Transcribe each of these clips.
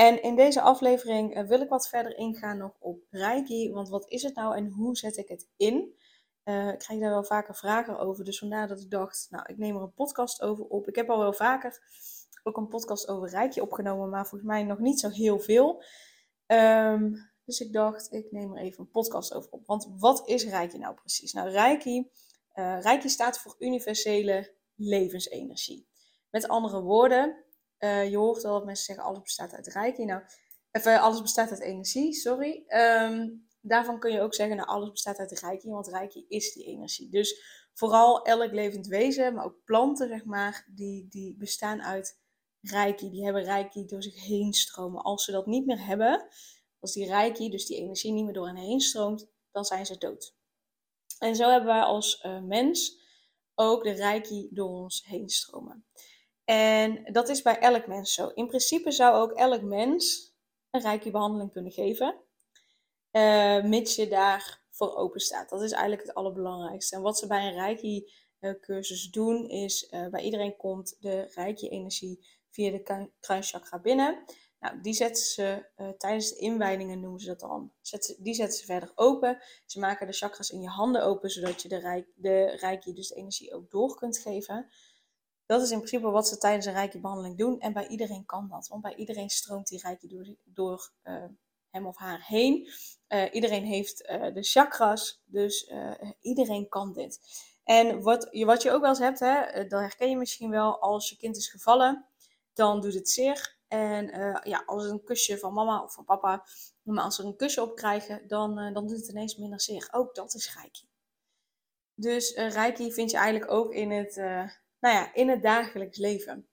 En in deze aflevering eh, wil ik wat verder ingaan nog op Reiki. Want wat is het nou en hoe zet ik het in? Uh, ik krijg daar wel vaker vragen over. Dus vandaar dat ik dacht, nou, ik neem er een podcast over op. Ik heb al wel vaker ook een podcast over Reiki opgenomen, maar volgens mij nog niet zo heel veel. Um, dus ik dacht, ik neem er even een podcast over op. Want wat is Reiki nou precies? Nou, Reiki, uh, Reiki staat voor universele levensenergie. Met andere woorden, uh, je hoort wel dat mensen zeggen alles bestaat uit reiki. Nou, even alles bestaat uit energie, sorry. Um, daarvan kun je ook zeggen, nou alles bestaat uit reiki, want reiki is die energie. Dus vooral elk levend wezen, maar ook planten zeg maar, die, die bestaan uit reiki. Die hebben reiki door zich heen stromen. Als ze dat niet meer hebben, als die reiki, dus die energie niet meer door hen heen stroomt, dan zijn ze dood. En zo hebben wij als uh, mens ook de reiki door ons heen stromen. En dat is bij elk mens zo. In principe zou ook elk mens een reiki-behandeling kunnen geven, uh, mits je daarvoor open staat. Dat is eigenlijk het allerbelangrijkste. En wat ze bij een reiki-cursus doen, is uh, bij iedereen komt de reiki-energie via de kruinchakra binnen. Nou, die zetten ze tijdens de inwijdingen, noemen ze dat dan. die zetten ze verder open. Ze maken de chakras in je handen open, zodat je de, reiki, de reiki, dus de energie, ook door kunt geven. Dat is in principe wat ze tijdens een reiki-behandeling doen. En bij iedereen kan dat. Want bij iedereen stroomt die reiki door, door uh, hem of haar heen. Uh, iedereen heeft uh, de chakras. Dus iedereen kan dit. En wat je, wat je ook wel eens hebt, hè, dat herken je misschien wel. Als je kind is gevallen, dan doet het zeer. En ja, als een kusje van mama of van papa, maar als ze een kusje op krijgen, dan, dan doet het ineens minder zeer. Ook dat is reiki. Dus reiki vind je eigenlijk ook in het nou ja, in het dagelijks leven.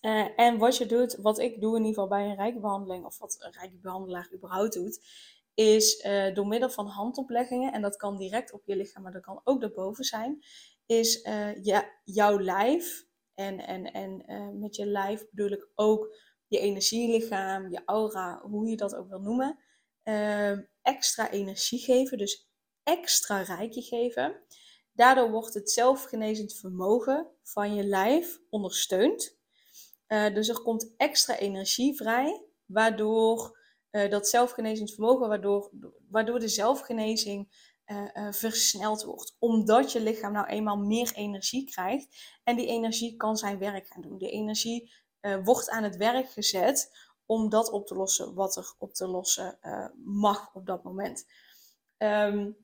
Uh, en wat je doet, wat ik doe in ieder geval bij een rijkbehandeling, of wat een rijkbehandelaar überhaupt doet, is uh, door middel van handopleggingen, en dat kan direct op je lichaam, maar dat kan ook daarboven zijn, is uh, jouw lijf, en, en, en met je lijf bedoel ik ook je energielichaam, je aura, hoe je dat ook wil noemen, extra energie geven, dus extra rijkje geven. Daardoor wordt het zelfgenezend vermogen van je lijf ondersteund. Uh, dus er komt extra energie vrij, waardoor uh, dat zelfgenezend vermogen, waardoor, waardoor de zelfgenezing uh, versneld wordt. Omdat je lichaam nou eenmaal meer energie krijgt en die energie kan zijn werk gaan doen. De energie wordt aan het werk gezet om dat op te lossen wat er op te lossen mag op dat moment. Um,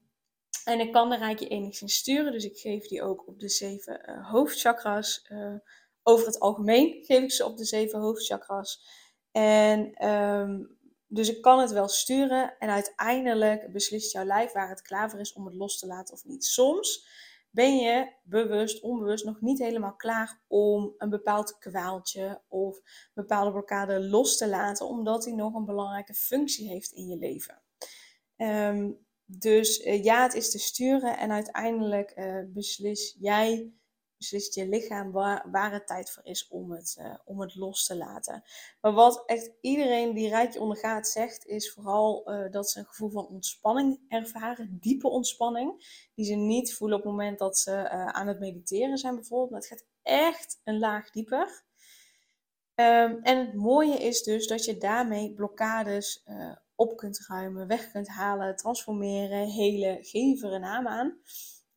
en ik kan de rijkje enigszins sturen, dus ik geef die ook op de zeven uh, hoofdchakras. Uh, over het algemeen geef ik ze op de zeven hoofdchakras. En um, dus ik kan het wel sturen en uiteindelijk beslist jouw lijf waar het klaar voor is om het los te laten of niet. Soms ben je bewust, onbewust nog niet helemaal klaar om een bepaald kwaaltje of bepaalde blokkade los te laten, omdat die nog een belangrijke functie heeft in je leven. Um, dus uh, ja, het is te sturen en uiteindelijk uh, beslis jij, beslist je lichaam waar, het tijd voor is om het, uh, om het los te laten. Maar wat echt iedereen die rijtje ondergaat zegt, is vooral dat ze een gevoel van ontspanning ervaren, diepe ontspanning, die ze niet voelen op het moment dat ze aan het mediteren zijn bijvoorbeeld. Maar het gaat echt een laag dieper. Um, en het mooie is dus dat je daarmee blokkades op kunt ruimen, weg kunt halen, transformeren, helen, geef er een naam aan.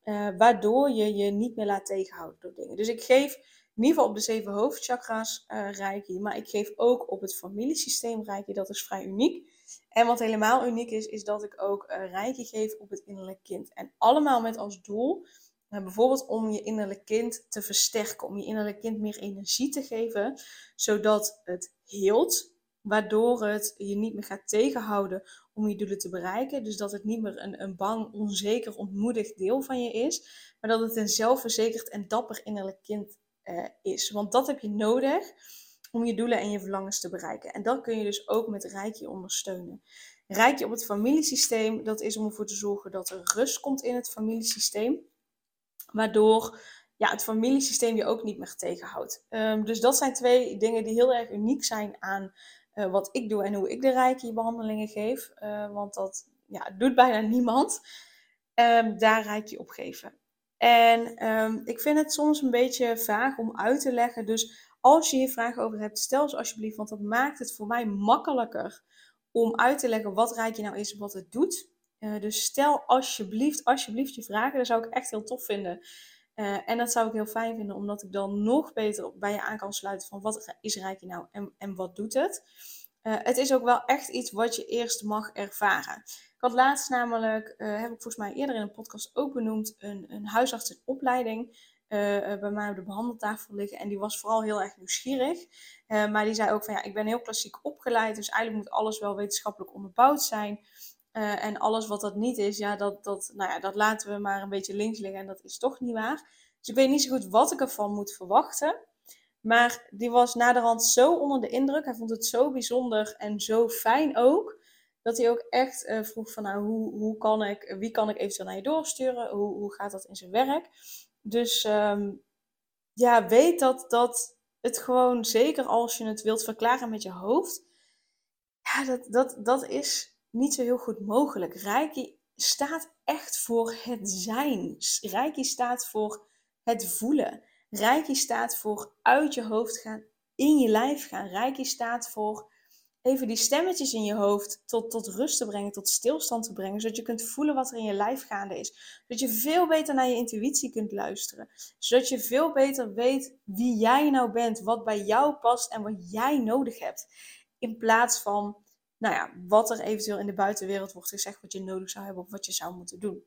Uh, waardoor je je niet meer laat tegenhouden door dingen. Dus ik geef in ieder geval op de zeven hoofdchakras uh, reiki, maar ik geef ook op het familiesysteem reiki. Dat is vrij uniek. En wat helemaal uniek is, is dat ik ook uh, reiki geef op het innerlijk kind. En allemaal met als doel, bijvoorbeeld om je innerlijk kind te versterken, om je innerlijk kind meer energie te geven, zodat het heelt, waardoor het je niet meer gaat tegenhouden om je doelen te bereiken. Dus dat het niet meer een, een bang, onzeker, ontmoedigd deel van je is, maar dat het een zelfverzekerd en dapper innerlijk kind uh, is. Want dat heb je nodig om je doelen en je verlangens te bereiken. En dat kun je dus ook met Reiki ondersteunen. Reiki op het familiesysteem, dat is om ervoor te zorgen dat er rust komt in het familiesysteem. Waardoor ja, het familiesysteem je ook niet meer tegenhoudt. Um, dus dat zijn twee dingen die heel erg uniek zijn aan uh, wat ik doe en hoe ik de Reiki-behandelingen geef. Uh, want dat ja, doet bijna niemand. Um, daar Reiki op geven. En um, ik vind het soms een beetje vaag om uit te leggen. Dus als je hier vragen over hebt, stel ze alsjeblieft. Want dat maakt het voor mij makkelijker om uit te leggen wat Reiki nou is wat het doet. Uh, dus stel alsjeblieft, alsjeblieft je vragen. Dat zou ik echt heel tof vinden. Uh, en dat zou ik heel fijn vinden, omdat ik dan nog beter bij je aan kan sluiten van wat is Reiki nou en, en wat doet het. Uh, het is ook wel echt iets wat je eerst mag ervaren. Ik had laatst namelijk, uh, heb ik volgens mij eerder in een podcast ook benoemd, een, een huisartsenopleiding bij mij op de behandeltafel liggen. En die was vooral heel erg nieuwsgierig. maar die zei ook van ja, ik ben heel klassiek opgeleid, dus eigenlijk moet alles wel wetenschappelijk onderbouwd zijn. Uh, en alles wat dat niet is, ja, dat, dat, nou ja, dat laten we maar een beetje links liggen. En dat is toch niet waar. Dus ik weet niet zo goed wat ik ervan moet verwachten. Maar die was naderhand zo onder de indruk. Hij vond het zo bijzonder en zo fijn ook. Dat hij ook echt uh, vroeg van nou, hoe, hoe kan ik, wie kan ik eventueel naar je doorsturen? Hoe, hoe gaat dat in zijn werk? Dus um, ja, weet dat, dat het gewoon, zeker als je het wilt verklaren met je hoofd. Ja, dat, dat, dat is niet zo heel goed mogelijk. Reiki staat echt voor het zijn. Reiki staat voor het voelen. Reiki staat voor uit je hoofd gaan, in je lijf gaan. Reiki staat voor even die stemmetjes in je hoofd tot, tot rust te brengen, tot stilstand te brengen, zodat je kunt voelen wat er in je lijf gaande is. Zodat je veel beter naar je intuïtie kunt luisteren. Zodat je veel beter weet wie jij nou bent, wat bij jou past en wat jij nodig hebt. In plaats van nou ja, wat er eventueel in de buitenwereld wordt gezegd, wat je nodig zou hebben of wat je zou moeten doen.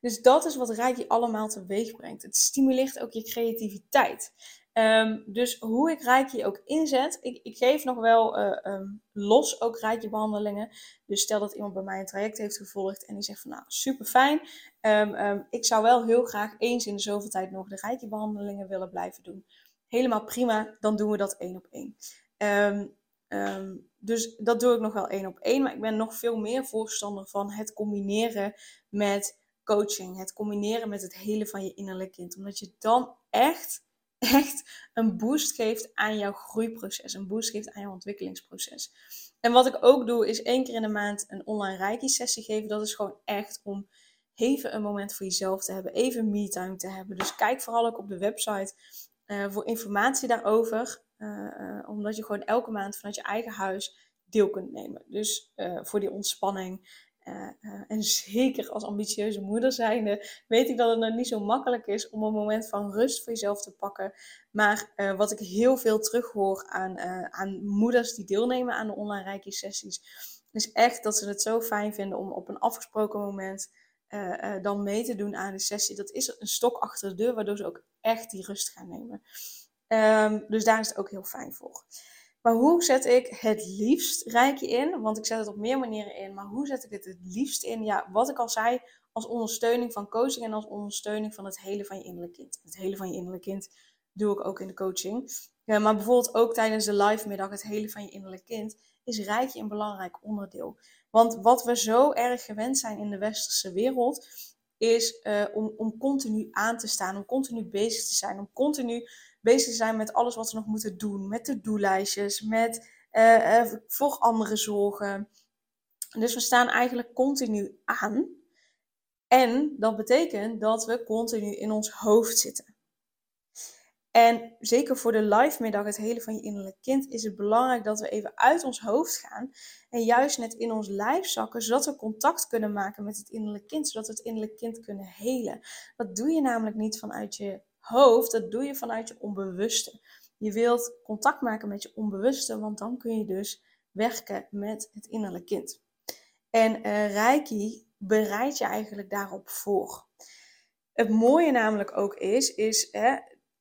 Dus dat is wat Reiki allemaal teweeg brengt. Het stimuleert ook je creativiteit. Um, dus hoe ik Reiki ook inzet, ik, ik geef nog wel uh, um, los ook Reiki behandelingen. Dus stel dat iemand bij mij een traject heeft gevolgd en die zegt van nou super fijn. Um, ik zou wel heel graag eens in de zoveel tijd nog de Reiki behandelingen willen blijven doen. Helemaal prima, dan doen we dat één op één. Dus dat doe ik nog wel één op één. Maar ik ben nog veel meer voorstander van het combineren met coaching. Het combineren met het hele van je innerlijk kind. Omdat je dan echt, echt een boost geeft aan jouw groeiproces. Een boost geeft aan jouw ontwikkelingsproces. En wat ik ook doe, is één keer in de maand een online Reiki-sessie geven. Dat is gewoon echt om even een moment voor jezelf te hebben. Even me-time te hebben. Dus kijk vooral ook op de website uh, voor informatie daarover. Uh, omdat je gewoon elke maand vanuit je eigen huis deel kunt nemen. Dus uh, voor die ontspanning. en zeker als ambitieuze moeder zijnde, weet ik dat het nog niet zo makkelijk is om een moment van rust voor jezelf te pakken. Maar wat ik heel veel terughoor aan, aan moeders die deelnemen aan de online reiki sessies, is echt dat ze het zo fijn vinden om op een afgesproken moment dan mee te doen aan de sessie. Dat is een stok achter de deur, waardoor ze ook echt die rust gaan nemen. Um, dus daar is het ook heel fijn voor. Maar hoe zet ik het liefst Reiki in? Want ik zet het op meer manieren in. Maar hoe zet ik het het liefst in? Ja, wat ik al zei, als ondersteuning van coaching en als ondersteuning van het hele van je innerlijk kind. Het hele van je innerlijk kind doe ik ook in de coaching. Ja, maar bijvoorbeeld ook tijdens de live middag, het hele van je innerlijk kind, is Reiki een belangrijk onderdeel. Want wat we zo erg gewend zijn in de westerse wereld, is uh, om, om continu aan te staan, om continu bezig te zijn, om continu bezig zijn met alles wat ze nog moeten doen. Met de doellijstjes, met uh, uh, voor andere zorgen. Dus we staan eigenlijk continu aan. En dat betekent dat we continu in ons hoofd zitten. En zeker voor de live middag, het hele van je innerlijk kind, is het belangrijk dat we even uit ons hoofd gaan. En juist net in ons lijf zakken, zodat we contact kunnen maken met het innerlijk kind. Zodat we het innerlijk kind kunnen helen. Dat doe je namelijk niet vanuit je hoofd, dat doe je vanuit je onbewuste. Je wilt contact maken met je onbewuste, want dan kun je dus werken met het innerlijk kind. En uh, Reiki bereidt je eigenlijk daarop voor. Het mooie namelijk ook is, is hè,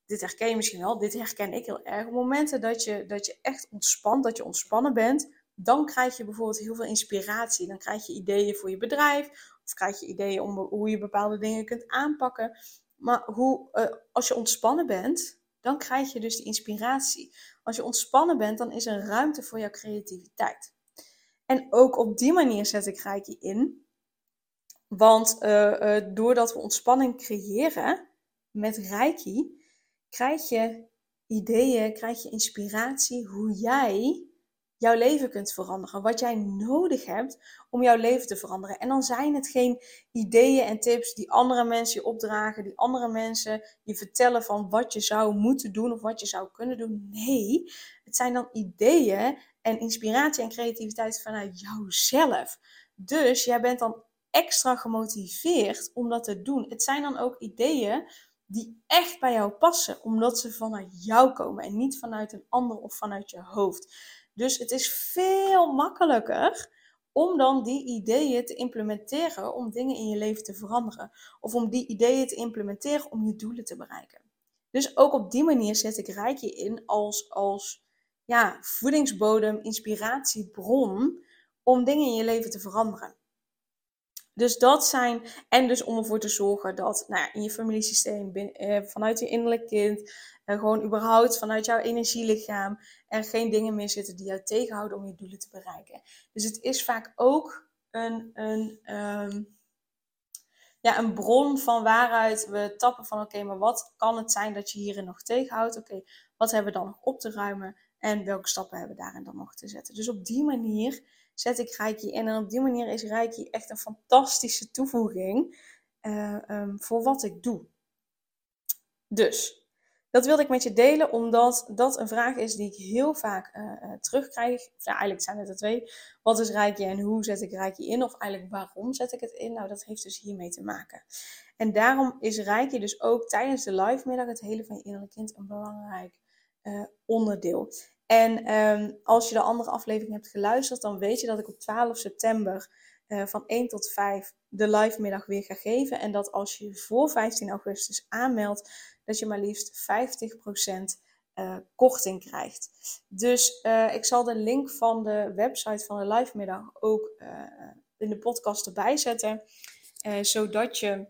dit herken je misschien wel, dit herken ik heel erg. Op momenten dat je, dat je echt ontspant, dat je ontspannen bent, dan krijg je bijvoorbeeld heel veel inspiratie. Dan krijg je ideeën voor je bedrijf, of krijg je ideeën om hoe je bepaalde dingen kunt aanpakken. Maar hoe, uh, als je ontspannen bent, dan krijg je dus die inspiratie. Als je ontspannen bent, dan is er ruimte voor jouw creativiteit. En ook op die manier zet ik Reiki in. Want uh, uh, doordat we ontspanning creëren met Reiki, krijg je ideeën, krijg je inspiratie hoe jij jouw leven kunt veranderen. Wat jij nodig hebt om jouw leven te veranderen. En dan zijn het geen ideeën en tips die andere mensen je opdragen, die andere mensen je vertellen van wat je zou moeten doen of wat je zou kunnen doen. Nee, het zijn dan ideeën en inspiratie en creativiteit vanuit jouzelf. Dus jij bent dan extra gemotiveerd om dat te doen. Het zijn dan ook ideeën die echt bij jou passen, omdat ze vanuit jou komen en niet vanuit een ander of vanuit je hoofd. Dus het is veel makkelijker om dan die ideeën te implementeren om dingen in je leven te veranderen. Of om die ideeën te implementeren om je doelen te bereiken. Dus ook op die manier zet ik Reiki in als, als ja, voedingsbodem, inspiratiebron om dingen in je leven te veranderen. Dus dat zijn, en dus om ervoor te zorgen dat nou ja, in je familiesysteem, eh, vanuit je innerlijk kind, gewoon überhaupt vanuit jouw energielichaam, er geen dingen meer zitten die jou tegenhouden om je doelen te bereiken. Dus het is vaak ook een, een, ehm, ja, een bron van waaruit we tappen van oké, maar wat kan het zijn dat je hierin nog tegenhoudt? Oké, wat hebben we dan nog op te ruimen en welke stappen hebben we daarin dan nog te zetten? Dus op die manier zet ik Reiki in. En op die manier is Reiki echt een fantastische toevoeging uh, voor wat ik doe. Dus, dat wilde ik met je delen, omdat dat een vraag is die ik heel vaak uh, uh, terugkrijg. Eigenlijk zijn het er twee. Wat is Reiki en hoe zet ik Reiki in? Of eigenlijk waarom zet ik het in? Nou, dat heeft dus hiermee te maken. En daarom is Reiki dus ook tijdens de live middag, het hele van je innerlijk kind, een belangrijk uh, onderdeel. En um, als je de andere aflevering hebt geluisterd, dan weet je dat ik op 12 september uh, van 1 tot 5 de live middag weer ga geven. En dat als je voor 15 augustus aanmeldt, dat je maar liefst 50% uh, eh, korting krijgt. Dus uh, ik zal de link van de website van de live middag ook in de podcast erbij zetten. zodat je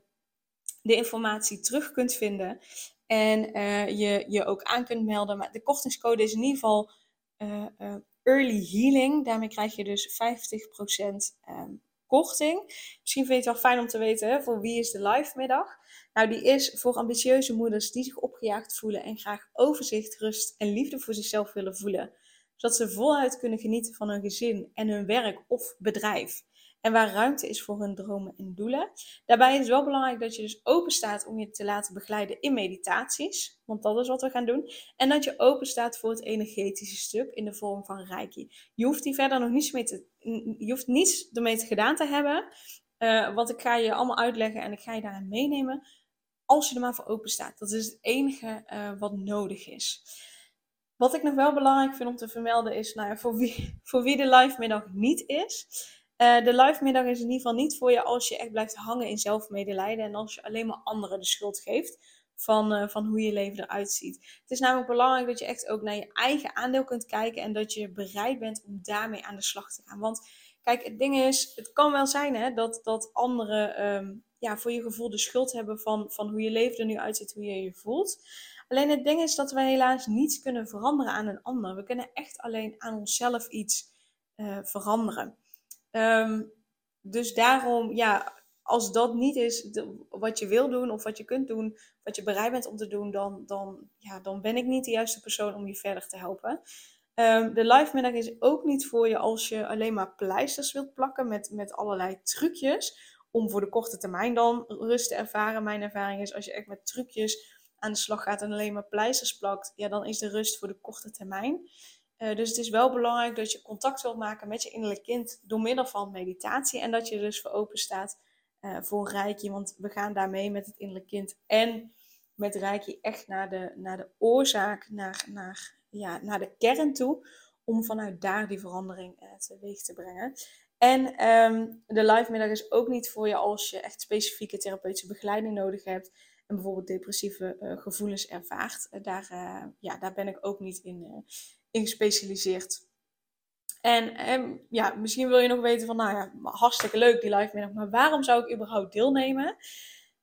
de informatie terug kunt vinden. En je je ook aan kunt melden. Maar de kortingscode is in ieder geval early healing. Daarmee krijg je dus 50% um, Misschien vind je het wel fijn om te weten voor wie is de live middag. Nou, die is voor ambitieuze moeders die zich opgejaagd voelen en graag overzicht, rust en liefde voor zichzelf willen voelen. Zodat ze voluit kunnen genieten van hun gezin en hun werk of bedrijf en waar ruimte is voor hun dromen en doelen. Daarbij is het wel belangrijk dat je dus open staat om je te laten begeleiden in meditaties, want dat is wat we gaan doen. En dat je open staat voor het energetische stuk in de vorm van Reiki. Je hoeft hier verder nog niets mee te, je hoeft niets ermee te gedaan te hebben, uh, want ik ga je allemaal uitleggen en ik ga je daarin meenemen. Als je er maar voor open staat. Dat is het enige uh, wat nodig is. Wat ik nog wel belangrijk vind om te vermelden is, nou ja, voor, wie, voor wie de live middag niet is, uh, de live middag is in ieder geval niet voor je als je echt blijft hangen in zelfmedelijden en als je alleen maar anderen de schuld geeft van, uh, van hoe je leven eruit ziet. Het is namelijk belangrijk dat je echt ook naar je eigen aandeel kunt kijken en dat je bereid bent om daarmee aan de slag te gaan. Want kijk, het ding is, het kan wel zijn hè, dat, dat anderen um, ja, voor je gevoel de schuld hebben van, van hoe je leven er nu uitziet, hoe je je voelt. Alleen het ding is dat we helaas niets kunnen veranderen aan een ander. We kunnen echt alleen aan onszelf iets uh, veranderen. Um, dus daarom, ja, als dat niet is wat je wil doen of wat je kunt doen, wat je bereid bent om te doen, dan, dan, ja, dan ben ik niet de juiste persoon om je verder te helpen. Um, de live middag is ook niet voor je als je alleen maar pleisters wilt plakken met, met allerlei trucjes. Om voor de korte termijn dan rust te ervaren. Mijn ervaring is als je echt met trucjes aan de slag gaat en alleen maar pleisters plakt, ja, dan is de rust voor de korte termijn. Uh, dus het is wel belangrijk dat je contact wilt maken met je innerlijk kind door middel van meditatie. En dat je dus voor open staat uh, voor Reiki. Want we gaan daarmee met het innerlijk kind en met Reiki echt naar de, naar de oorzaak, naar, naar, ja, naar de kern toe. Om vanuit daar die verandering uh, teweeg te brengen. En um, de live middag is ook niet voor je als je echt specifieke therapeutische begeleiding nodig hebt. En bijvoorbeeld depressieve gevoelens ervaart. daar, ja, daar ben ik ook niet in in gespecialiseerd. En, en, ja, misschien wil je nog weten van, nou ja, hartstikke leuk die live middag, maar waarom zou ik überhaupt deelnemen?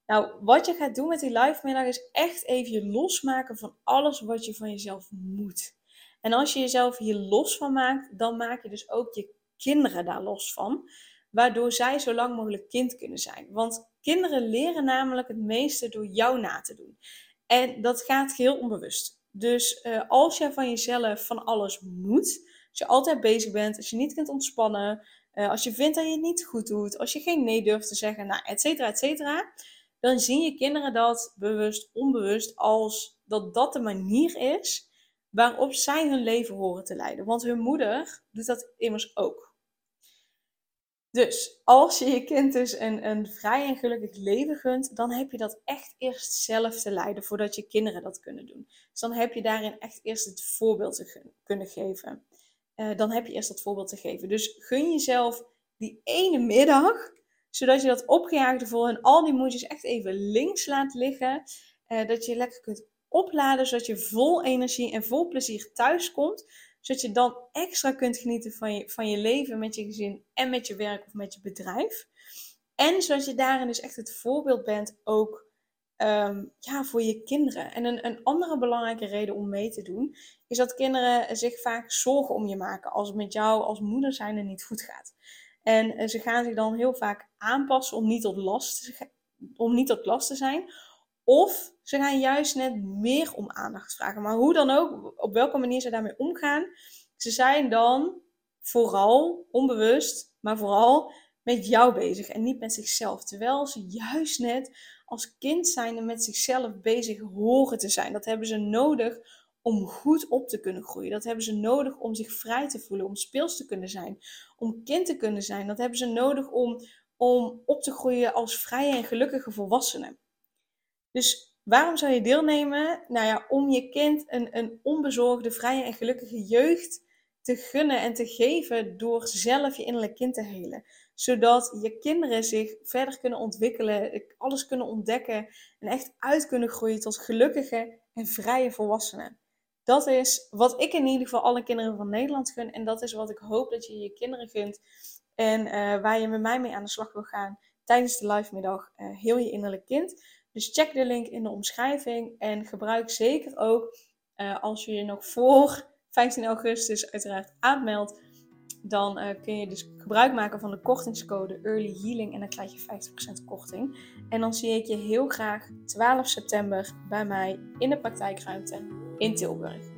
Nou, wat je gaat doen met die live middag is echt even je losmaken van alles wat je van jezelf moet. En als je jezelf hier los van maakt, dan maak je dus ook je kinderen daar los van. Waardoor zij zo lang mogelijk kind kunnen zijn. Want kinderen leren namelijk het meeste door jou na te doen. En dat gaat heel onbewust. Dus uh, als je van jezelf van alles moet, als je altijd bezig bent, als je niet kunt ontspannen, uh, als je vindt dat je het niet goed doet, als je geen nee durft te zeggen, nou, et cetera, et cetera, dan zien je kinderen dat bewust, onbewust, als dat dat de manier is waarop zij hun leven horen te leiden. Want hun moeder doet dat immers ook. Dus als je je kind dus een, een vrij en gelukkig leven gunt, dan heb je dat echt eerst zelf te leiden voordat je kinderen dat kunnen doen. Dus dan heb je daarin echt eerst het voorbeeld te kunnen geven. Uh, dan heb je eerst dat voorbeeld te geven. Dus gun jezelf die ene middag, zodat je dat opgejaagde vol en al die moedjes echt even links laat liggen. Uh, dat je lekker kunt opladen, zodat je vol energie en vol plezier thuis komt zodat je dan extra kunt genieten van je, van je leven met je gezin en met je werk of met je bedrijf. En zodat je daarin dus echt het voorbeeld bent ook ehm, ja, voor je kinderen. En een, een andere belangrijke reden om mee te doen, is dat kinderen zich vaak zorgen om je maken als het met jou als moeder zijn er niet goed gaat. En eh, ze gaan zich dan heel vaak aanpassen om niet tot last, om niet tot last te zijn. Of ze gaan juist net meer om aandacht vragen. Maar hoe dan ook, op welke manier ze daarmee omgaan, ze zijn dan vooral onbewust, maar vooral met jou bezig en niet met zichzelf. Terwijl ze juist net als kind zijn en met zichzelf bezig horen te zijn. Dat hebben ze nodig om goed op te kunnen groeien. Dat hebben ze nodig om zich vrij te voelen, om speels te kunnen zijn, om kind te kunnen zijn. Dat hebben ze nodig om, om op te groeien als vrije en gelukkige volwassenen. Dus waarom zou je deelnemen? Nou ja, om je kind een, een onbezorgde, vrije en gelukkige jeugd te gunnen en te geven door zelf je innerlijk kind te helen. Zodat je kinderen zich verder kunnen ontwikkelen, alles kunnen ontdekken en echt uit kunnen groeien tot gelukkige en vrije volwassenen. Dat is wat ik in ieder geval alle kinderen van Nederland gun. En dat is wat ik hoop dat je je kinderen gunt. En uh, waar je met mij mee aan de slag wil gaan tijdens de live middag. Uh, heel je innerlijk kind. Dus check de link in de omschrijving en gebruik zeker ook uh, als je je nog voor 15 augustus uiteraard aanmeldt. Dan uh, kun je dus gebruik maken van de kortingscode Early Healing en dan krijg je 50% korting. En dan zie ik je heel graag 12 september bij mij in de praktijkruimte in Tilburg.